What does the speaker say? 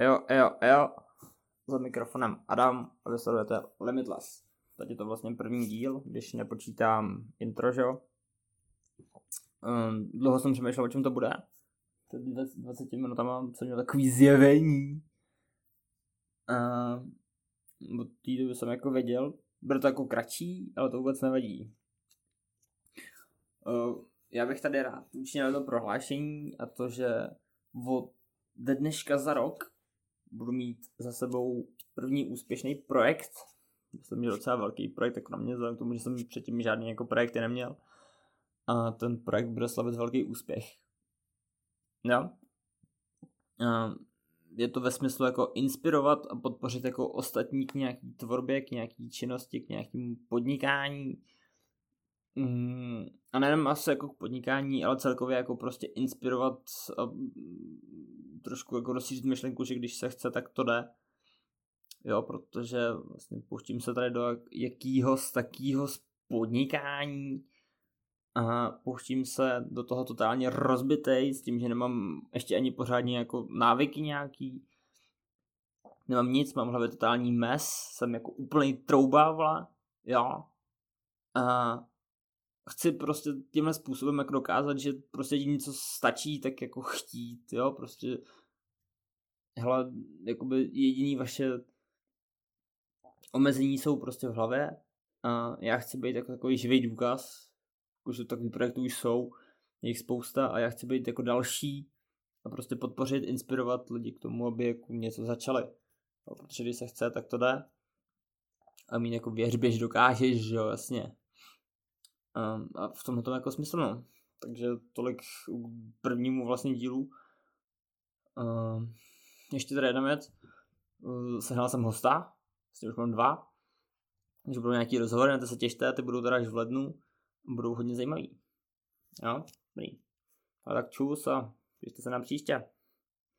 Jo, jo, jo. Za mikrofonem Adam a vy sledujete Limitless. Teď je to vlastně první díl, když nepočítám intro, že jo. Um, dlouho jsem přemýšlel, o čem to bude. Před 20 minutama jsem měl takový zjevení. Uh, od té doby jsem jako věděl, bude to jako kratší, ale to vůbec nevadí. Uh, já bych tady rád učinil to prohlášení a to, že od dneška za rok budu mít za sebou první úspěšný projekt. Jsem měl docela velký projekt, jako na mě, vzhledem k tomu, že jsem předtím žádný jako projekty neměl. A ten projekt bude slavit velký úspěch. Jo. A je to ve smyslu jako inspirovat a podpořit jako ostatní k nějaký tvorbě, k nějaký činnosti, k nějakému podnikání. Mm, a nejenom asi jako k podnikání, ale celkově jako prostě inspirovat trošku jako rozšířit myšlenku, že když se chce, tak to jde. Jo, protože vlastně pouštím se tady do jakýho z takýho podnikání a pouštím se do toho totálně rozbitej s tím, že nemám ještě ani pořádně jako návyky nějaký. Nemám nic, mám v hlavě totální mes, jsem jako úplný troubávla, jo. A chci prostě tímhle způsobem jako dokázat, že prostě jediné, co stačí, tak jako chtít, jo, prostě hele, jakoby jediný vaše omezení jsou prostě v hlavě a já chci být jako takový živý důkaz, jakože takový projektů už jsou, je jich spousta a já chci být jako další a prostě podpořit, inspirovat lidi k tomu, aby jako něco začali. Protože když se chce, tak to jde. A mít jako věř, běž, dokážeš, že jo, jasně. Um, a v tomhle tom jako smysl, no. Takže tolik k prvnímu vlastně dílu. Um, ještě tady jedna věc. Uh, sehnal jsem hosta, tím už mám dva. Takže budou nějaký rozhovory, na to se těšte, ty budou teda až v lednu. Budou hodně zajímavý. Jo, dobrý. A tak čus a těšte se na příště.